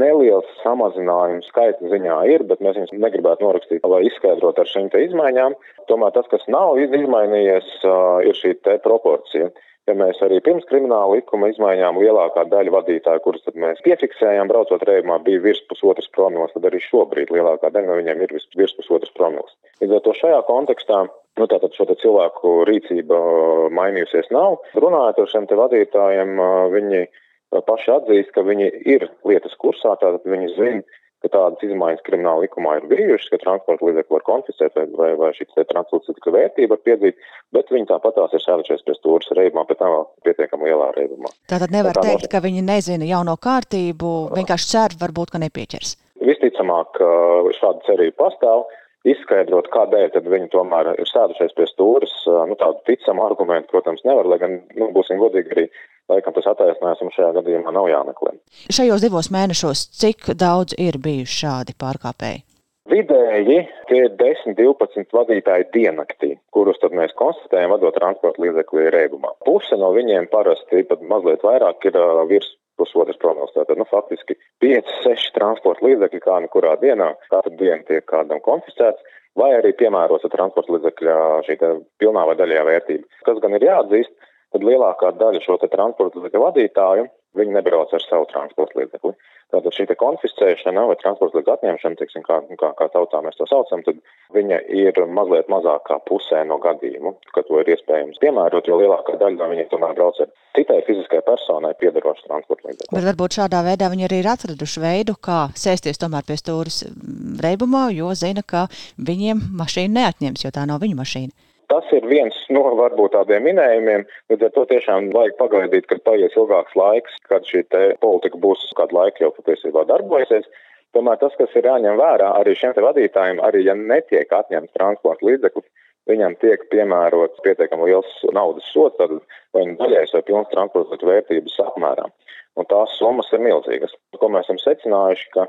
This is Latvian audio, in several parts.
neliels samazinājums skaita ziņā ir, bet mēs viņus negribētu norakstīt, lai izskaidrotu ar šīm izmaiņām. Tomēr tas, kas nav izmainījies, ir šī proporcija. Ja mēs arī pirms krimināla likuma izmaiņām lielākā daļa vadītāju, kurus mēs piefiksējām, braucot reibumā, bija virs pusotras promils, tad arī šobrīd lielākā daļa no viņiem ir virs pusotras promils. Līdz ar to šajā kontekstā Nu, tātad šo cilvēku rīcība mainījusies nav. Runājot ar šiem vadītājiem, viņi paši atzīst, ka viņi ir lietas kursā, tātad viņi zina, ka tādas izmaiņas krimināla likumā ir bijušas, ka transporta līdzekli var konfiscēt vai, vai, vai šī transporta līdzekļa vērtība var piedzīt, bet viņi tāpat tās ir sēdušies pie stūras reibumā, bet nav pietiekami lielā reibumā. Tātad nevar tā teikt, no... ka viņi nezina jauno kārtību, vienkārši cer, varbūt, ka nepieķers. Visticamāk, šāda cerība pastāv. Izskaidrot, kādēļ viņi tomēr ir sēdušies pie stūres, nu, tādu ticamu argumentu, protams, nevar, lai gan, nu, būsim godīgi, arī laikam tas attaisnojums šajā gadījumā nav jāmeklē. Šajos divos mēnešos cik daudz ir bijuši šādi pārkāpēji? Vidēji tie ir 10, 12 vadītāji diennaktī, kurus tad mēs konstatējam, vadot transporta līdzekli reibumā. Puse no viņiem parasti pat mazliet vairāk ir uh, virs pusotras promils. Tātad, nu, faktiski 5, 6 transporta līdzekļi kā nu kurā dienā, katru dienu tiek kādam konfiscēts, vai arī piemērots transporta līdzekļa šī pilnā vai daļējā vērtība. Kas gan ir jāatzīst, tad lielākā daļa šo transporta līdzekļu vadītāju viņi nebrauc ar savu transporta līdzekli. Tātad šī konfiscēšana vai transporta līdzekļu atņemšana, teiksim, kā, kā, kā tautā mēs to saucam, tad viņa ir mazliet mazākā pusē no gadījumu, ka to ir iespējams piemērot, jo lielākā daļa no viņiem tomēr brauc ar citai fiziskai personai piedarošu transporta līdzekli. Bet varbūt šādā veidā viņi arī ir atraduši veidu, kā sēsties tomēr pie stūris reibumā, jo zina, ka viņiem mašīna neatņems, jo tā nav viņu mašīna. Tas ir viens no varbūt tādiem minējumiem, līdz ar to tiešām vajag pagaidīt, kad paies ilgāks laiks, kad šī politika būs kādu laiku jau patiesībā darbojusies. Tomēr tas, kas ir jāņem vērā arī šiem vadītājiem, arī ja netiek atņemts transporta līdzeklis, viņam tiek piemērots pietiekami liels naudas sots, tad vai nu daļais vai pilns transporta vērtības apmērā. Un tās summas ir milzīgas. Ko mēs esam secinājuši, ka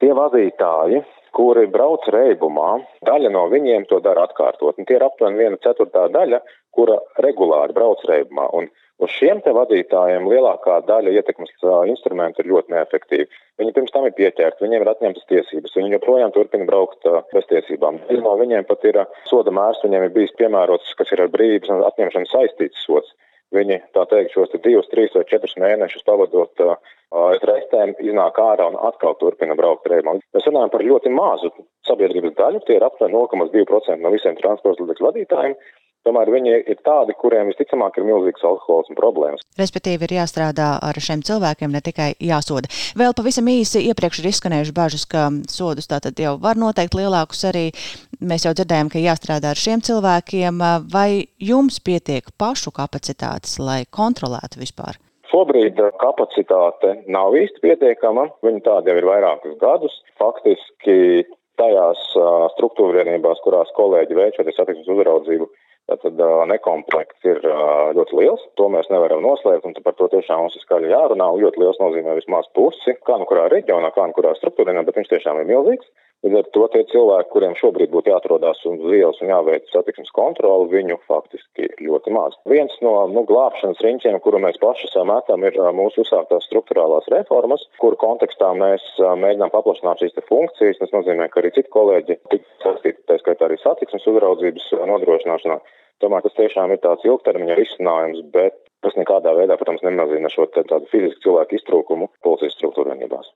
tie vadītāji, kuri brauc reibumā, daļa no viņiem to dara atkārtot. Un tie ir aptuveni viena ceturtā daļa, kura regulāri brauc reibumā. Un uz šiem te vadītājiem lielākā daļa ietekmes instrumentu ir ļoti neefektīvi. Viņi pirms tam ir pieķerti, viņiem ir atņemtas tiesības, viņi joprojām turpina braukt bez tiesībām. Daļa no viņiem pat ir soda mērs, viņiem ir bijis piemērots, kas ir ar brīvības atņemšanu saistīts sots. Viņi, tā teikt, šos divus, trīs vai četrus mēnešus pavadot uh, reizēm, iznāk ārā un atkal turpina braukt reibā. Mēs runājam par ļoti mazu sabiedrības daļu, tie ir aptuveni 0,2% no visiem transporta līdzekļu vadītājiem. Tomēr viņi ir tādi, kuriem visticamāk ir milzīgs alkoholisms problēmas. Respektīvi, ir jāstrādā ar šiem cilvēkiem, ne tikai jāsoda. Vēl pavisam īsi iepriekš ir izskanējuši bažas, ka sodus tātad jau var noteikt lielākus arī. Mēs jau dzirdējām, ka jāstrādā ar šiem cilvēkiem. Vai jums pietiek pašu kapacitātes, lai kontrolētu vispār? Šobrīd kapacitāte nav īsti pietiekama. Viņa tāda jau ir vairākus gadus. Faktiski tajās struktūra vienībās, kurās kolēģi veic šo satiksmes uzraudzību, Tātad nekomplekts ir ļoti liels, to mēs nevaram noslēpt, un par to tiešām mums ir skaļi jārunā. Ļoti liels nozīmē vismaz pusi, kā nu kurā reģionā, kā nu kurā struktūrā, bet viņš tiešām ir milzīgs. Līdz ar to tie cilvēki, kuriem šobrīd būtu jāatrodās uz ielas un jāveic satiksmes kontroli, viņu faktiski ļoti maz. Viens no nu, glābšanas riņķiem, kuru mēs paši sametam, ir mūsu uzsāktās struktūrālās reformas, kuru kontekstā mēs mēģinām paplašināt šīs funkcijas. Tas nozīmē, ka arī citi kolēģi tik saistīti, tā skaitā arī satiksmes uzraudzības nodrošināšanā. Tomēr tas tiešām ir tāds ilgtermiņa risinājums, bet tas nekādā veidā, protams, nemazina šo tādu fizisku cilvēku iztrūkumu policijas struktūra vienībās.